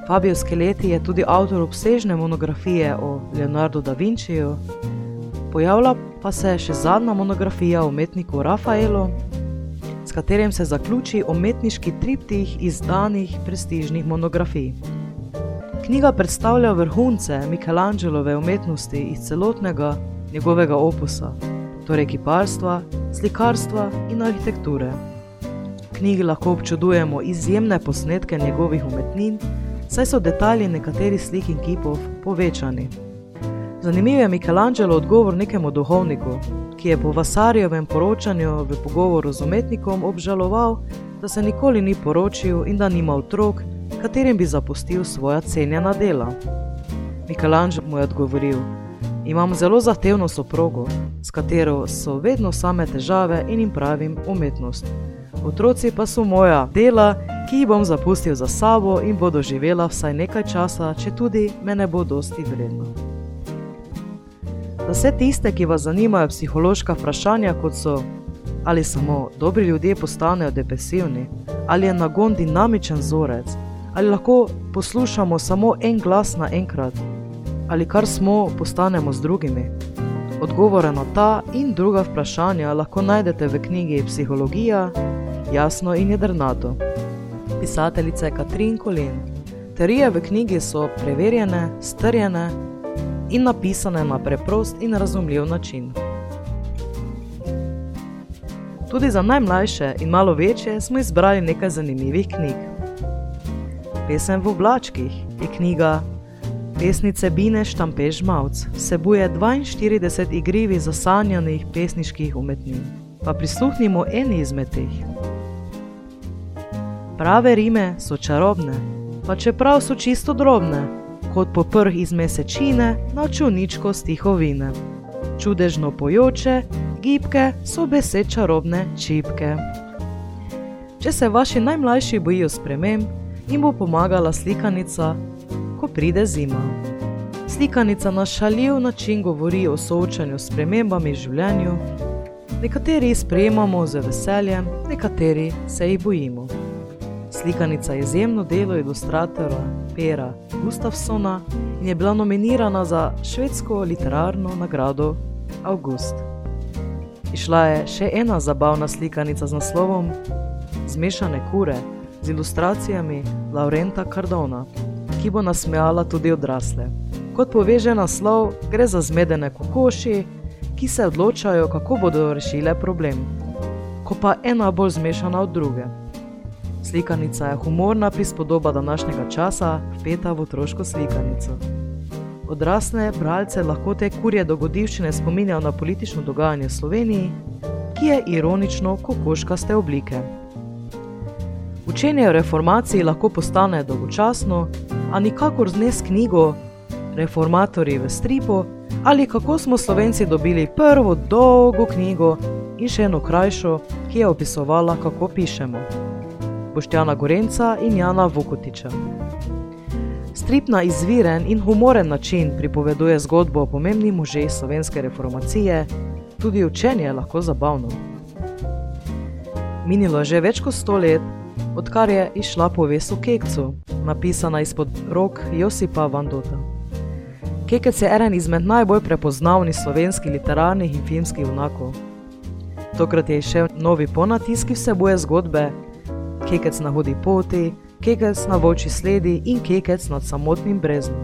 Fabio Skeleti je tudi avtor obsežne monografije o Leonardo da Vinciju, pojavlja pa se še zadnja monografija o umetniku Rafaelu, s katerim se zaključi umetniški triptih izdanih prestižnih monografij. Knjiga predstavlja vrhunce Michelangelove umetnosti iz celotnega njegovega opusa, torej kiparstva, slikarstva in arhitekture. V knjigi lahko občudujemo izjemne posnetke njegovih umetnin, saj so detalji nekaterih slik in kipov povečani. Zanimiv je Michelangelo odgovor nekemu duhovniku, ki je po Vasarjevem poročanju v pogovoru z umetnikom obžaloval, da se nikoli ni poročil in da nima otrok, katerim bi zapustil svoja cenjena dela. Michelangelo mu je odgovoril: Imam zelo zahtevno soprogo, s katero so vedno same težave in jim pravim umetnost. Otroci pa so moja dela, ki jih bom zapustil za sabo in bodo živela vsaj nekaj časa, če tudi me ne bo dosti vredno. Za vse tiste, ki vas zanimajo psihološka vprašanja, kot so ali samo dobri ljudje postanejo depresivni, ali je nagon dinamičen vzorec, ali lahko poslušamo samo en glas naenkrat, ali kar smo, postanemo z drugimi. Odgovore na ta in druga vprašanja lahko najdete v knjigi Psihologija, jasno in jedrnato. Pisateljice Katrin Kolin. Teorije v knjigi so preverjene, strjene in napisane na preprost in razumljiv način. Tudi za najmlajše in malo večje smo izbrali nekaj zanimivih knjig. Pesem v oblačkih je knjiga Pesnice Bine Štampež Mavc, vsebuje 42 igrivi zasanjanih pesniških umetnin. Pa prisluhnimo eni izmed teh. Prave rime so čarobne, pa čeprav so čisto drobne, kot poprh iz mesečine na čuničko stihovine. Čudežno pojoče, gibke so besed čarobne čipke. Če se vaši najmlajši bojijo sprememb, jim bo pomagala slikanica, ko pride zima. Slikanica na šaljiv način govori o soočanju s spremembami v življenju. Nekateri jih sprejemamo z veseljem, nekateri se jih bojimo. Slikanica je izjemno delo ilustratora Pera Gustafsona in je bila nominirana za švedsko literarno nagrado August. Išla je še ena zabavna slikanica z naslovom Zmešane kure z ilustracijami Laurenta Cardona, ki bo nasmejala tudi odrasle. Kot poveže naslov, gre za zmedene kokoši, ki se odločajo, kako bodo rešile problem, ko pa ena bolj zmešana od druge. Slikanica je humorna prispodoba današnjega časa, vpeta v otroško slikanico. Odrasle bralce lahko te kurje dogodivščine spominjajo na politično dogajanje v Sloveniji, ki je ironično kokoškaste oblike. Učenje o reformaciji lahko postane dolgočasno, a nikakor zne s knjigo Reformatorji v stripu ali kako smo Slovenci dobili prvo dolgo knjigo in še eno krajšo, ki je opisovala, kako pišemo. Boštjana Gorenca in Jana Vukotiča. Strip na izviren in humoren način pripoveduje zgodbo o pomembnih možeh slovenske reformacije, tudi učenje je lahko zabavno. Minilo je že več kot sto let, odkar je išla povest o Kekcu, napisana izpod rok Josipa Vandota. Kekec je eden izmed najbolj prepoznavnih slovenskih literarnih in filmskih vnakov. Tokrat je še novi ponatisk, ki vsebuje zgodbe Kekec na hudi poti, Kekec na voči sledi in Kekec nad samotnim breznom.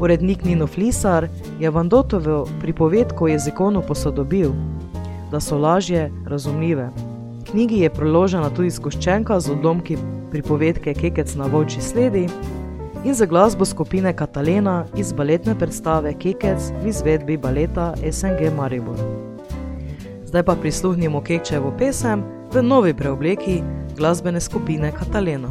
Urednik Nino Flisar je Vandotovo pripovedko jezikovno posodobil, da so lažje razumljive. Knjigi je priložena tudi skoščenka z odlomki pripovedke Kekec na voči sledi in za glasbo skupine Katalena iz baletne predstave Kekec v izvedbi baleta SNG Maribor. Zdaj pa prisluhnimo Kekčevo pesem v novi preobleki glasbene skupine Katalena.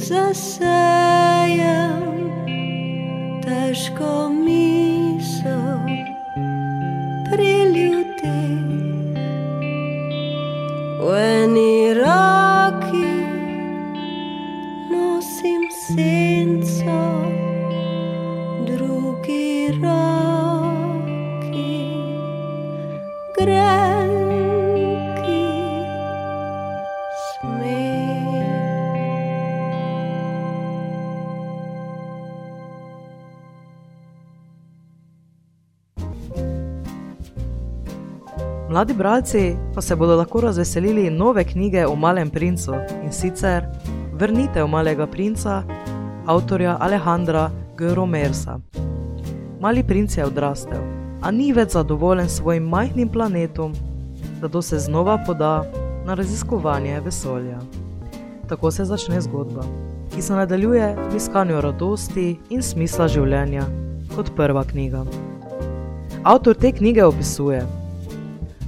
In zasejem težko misel pri Mladi bralci pa se bodo lahko razveselili nove knjige o Malem princu in sicer Vrnitev malega princa avtorja Alejandra G. Romersa. Mali princ je odrastel, a ni več zadovoljen s svojim majhnim planetom, zato se znova poda na raziskovanje vesolja. Tako se začne zgodba, ki se nadaljuje v iskanju radosti in smisla življenja kot prva knjiga. Avtor te knjige opisuje: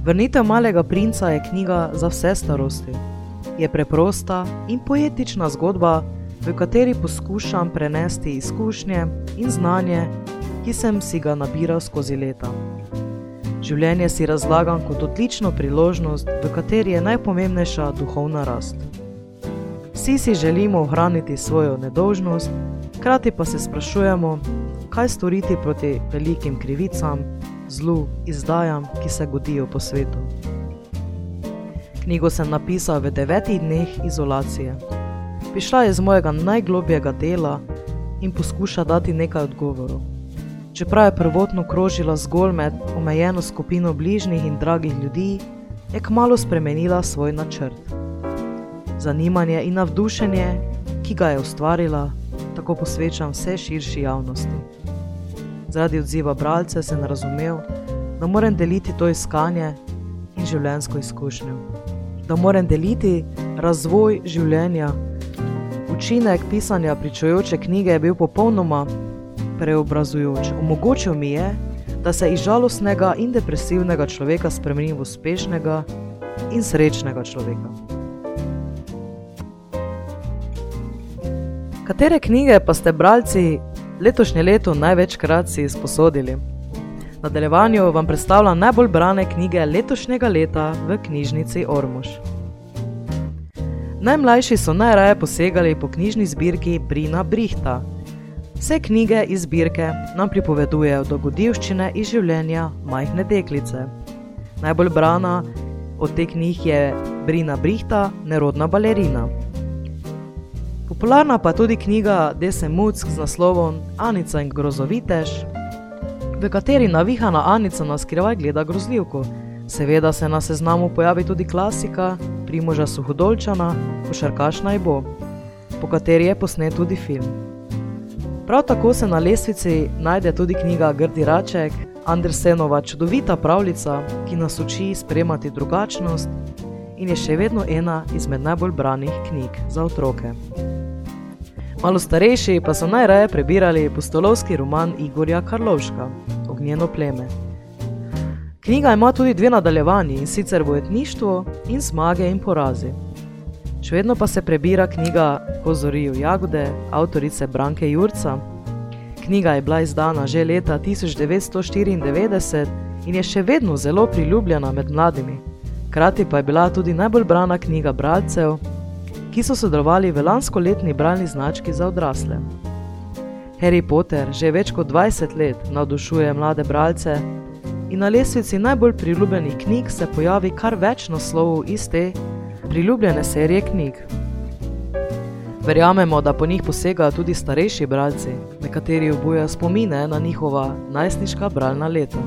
Vrnitev malega princa je knjiga za vse starosti. Je preprosta in poetična zgodba, v kateri poskušam prenesti izkušnje in znanje, ki sem si ga nabiral skozi leta. Življenje si razlagam kot odlično priložnost, v kateri je najpomembnejša duhovna rast. Vsi si želimo ohraniti svojo nedolžnost, hkrati pa se sprašujemo, kaj storiti proti velikim krivicam, zlu, izdajam, ki se godijo po svetu. Knjigo sem napisal v devetih dneh izolacije. Prišla je iz mojega najglobjega dela in poskuša dati nekaj odgovorov. Čeprav je prvotno krožila zgolj med omejeno skupino bližnjih in dragih ljudi, je kmalo spremenila svoj načrt. Zanimanje in navdušenje, ki ga je ustvarila, tako posvečam vse širši javnosti. Zaradi odziva bralcev sem razumel, da moram deliti to iskanje in življenjsko izkušnjo. Da moram deliti razvoj življenja. Učinek pisanja pričujoče knjige je bil popolnoma preobrazujoč. Omogočil mi je, da se iz žalostnega in depresivnega človeka spremenim v uspešnega in srečnega človeka. Katere knjige pa ste bralci letošnje leto največkrat si izposodili? V nadaljevanju vam predstavljam najbolj brane knjige letošnjega leta v knjižnici Ormož. Najmlajši so najraje posegali po knjižni zbirki Brina Brihta. Vse knjige iz zbirke nam pripovedujejo dogodivščine iz življenja majhne deklice. Najbolj brana od teh knjig je Brina Brihta, nerodna balerina. Popularna pa je tudi knjiga Dese Muck z naslovom Anica in grozovitež, v kateri navihana Anica na skrivaj gleda grozljivko. Seveda se na seznamu pojavi tudi klasika Primoža Suhodolčana, Košarkaš naj bo, po kateri je posnet tudi film. Prav tako se na lestvici najde tudi knjiga Grdi Raček, Andersenova čudovita pravljica, ki nas uči spremati drugačnost in je še vedno ena izmed najbolj branih knjig za otroke. Malo starejši pa so najraje prebirali postolovski roman Igorja Karlovška, njeno pleme. Knjiga ima tudi dve nadaljevanji in sicer Vojetništvo in Zmage in porazi. Še vedno pa se prebira knjiga Ko zorijo jagode avtorice Branke Jurca. Knjiga je bila izdana že leta 1994 in je še vedno zelo priljubljena med mladimi. Hkrati pa je bila tudi najbolj brana knjiga bralcev, ki so sodelovali v lanskoletni bralni znački za odrasle. Harry Potter že več kot 20 let navdušuje mlade bralce in na lestvici najbolj priljubljenih knjig se pojavi kar več naslovov iz te priljubljene serije knjig. Verjamemo, da po njih posegajo tudi starejši bralci, nekateri obujajo spomine na njihova najstniška bralna leta.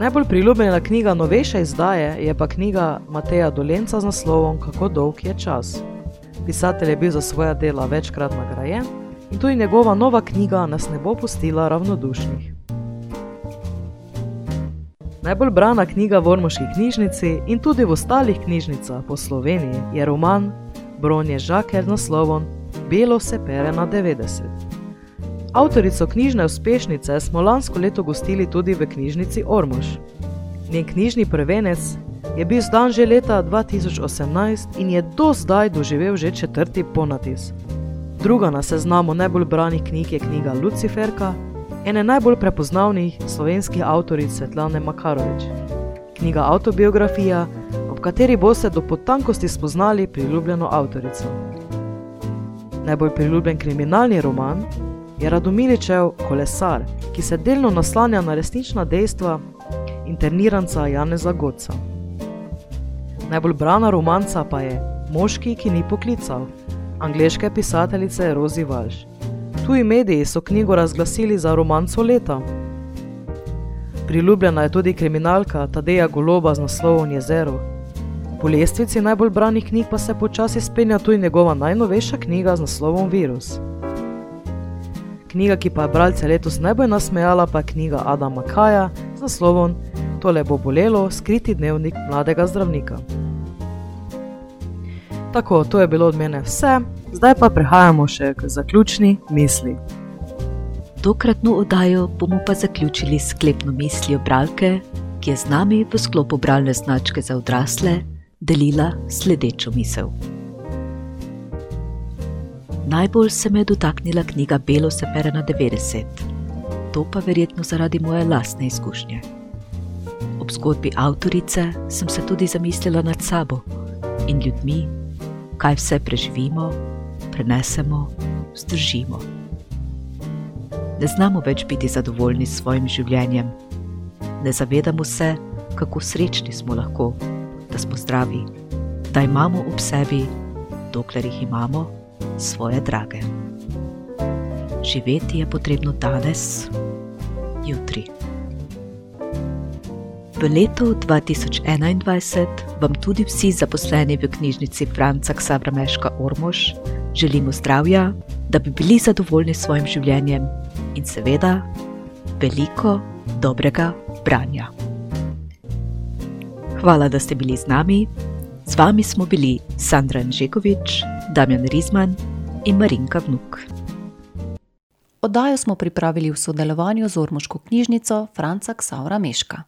Najbolj priljubljena knjiga novejše izdaje je pa knjiga Mateja Dolenca z naslovom Kako dolg je čas. Pisatelj je bil za svoja dela večkrat nagrajen in tudi njegova nova knjiga nas ne bo pustila ravnodušnih. Najbolj brana knjiga v Ormoški knjižnici in tudi v ostalih knjižnicah po Sloveniji je roman Bronje Žakelj z naslovom Belo se pere na 90. Avtorico knjižne uspešnice smo lansko leto gostili tudi v knjižnici Ormož. Njen knjižni prvenec je bil zdan že leta 2018 in je do zdaj doživel že četrti ponatis. Druga na seznamu najbolj branih knjig je knjiga Luciferka, ene najbolj prepoznavnih slovenskih avtoric Svetlane Makarovič. Knjiga Autobiografija, ob kateri boste do potankosti spoznali priljubljeno avtorico. Najbolj priljubljen kriminalni roman je Radomiličev Kolesar, ki se delno naslanja na resnična dejstva interniranca Janeza Goca. Najbolj brana romanca pa je Moški, ki ni poklical, angleške pisateljice Rozi Valš. Tuji mediji so knjigo razglasili za romanco leta. Priljubljena je tudi kriminalka Tadeja Goloba z naslovom Jezero. Po lestvici najbolj branih knjig pa se počasi spenja tudi njegova najnovejša knjiga z naslovom Virus. Knjiga, ki pa je bralce letos najbolj nasmejala, pa je knjiga Adama Kaja z naslovom Tole bo bolelo, skriti dnevnik mladega zdravnika. Tako, to je bilo od mene vse, zdaj pa prehajamo še k zaključni misli. Tokratno oddajo bomo pa zaključili s sklepno mislijo bralke, ki je z nami v sklopu bralne značke za odrasle delila sledečo misel. Najbolj se me je dotaknila knjiga Belo se pere na 90, to pa verjetno zaradi moje lastne izkušnje. Ob zgodbi avtorice sem se tudi zamislila nad sabo in ljudmi, kaj vse preživimo, prenesemo, zdržimo. Ne znamo več biti zadovoljni s svojim življenjem, ne zavedamo se, kako srečni smo lahko, da smo zdravi, da imamo ob sebi, dokler jih imamo, svoje drage. Živeti je potrebno danes, jutri. V letu 2021 vam tudi vsi zaposleni v knjižnici Franca Ksavra Meška Ormož želimo zdravja, da bi bili zadovoljni s svojim življenjem in seveda veliko dobrega branja. Hvala, da ste bili z nami. Z vami smo bili Sandra Anžekovič, Damjan Rizman in Marinka Vnuk. Oddajo smo pripravili v sodelovanju z Ormoško knjižnico Franca Ksavra Meška.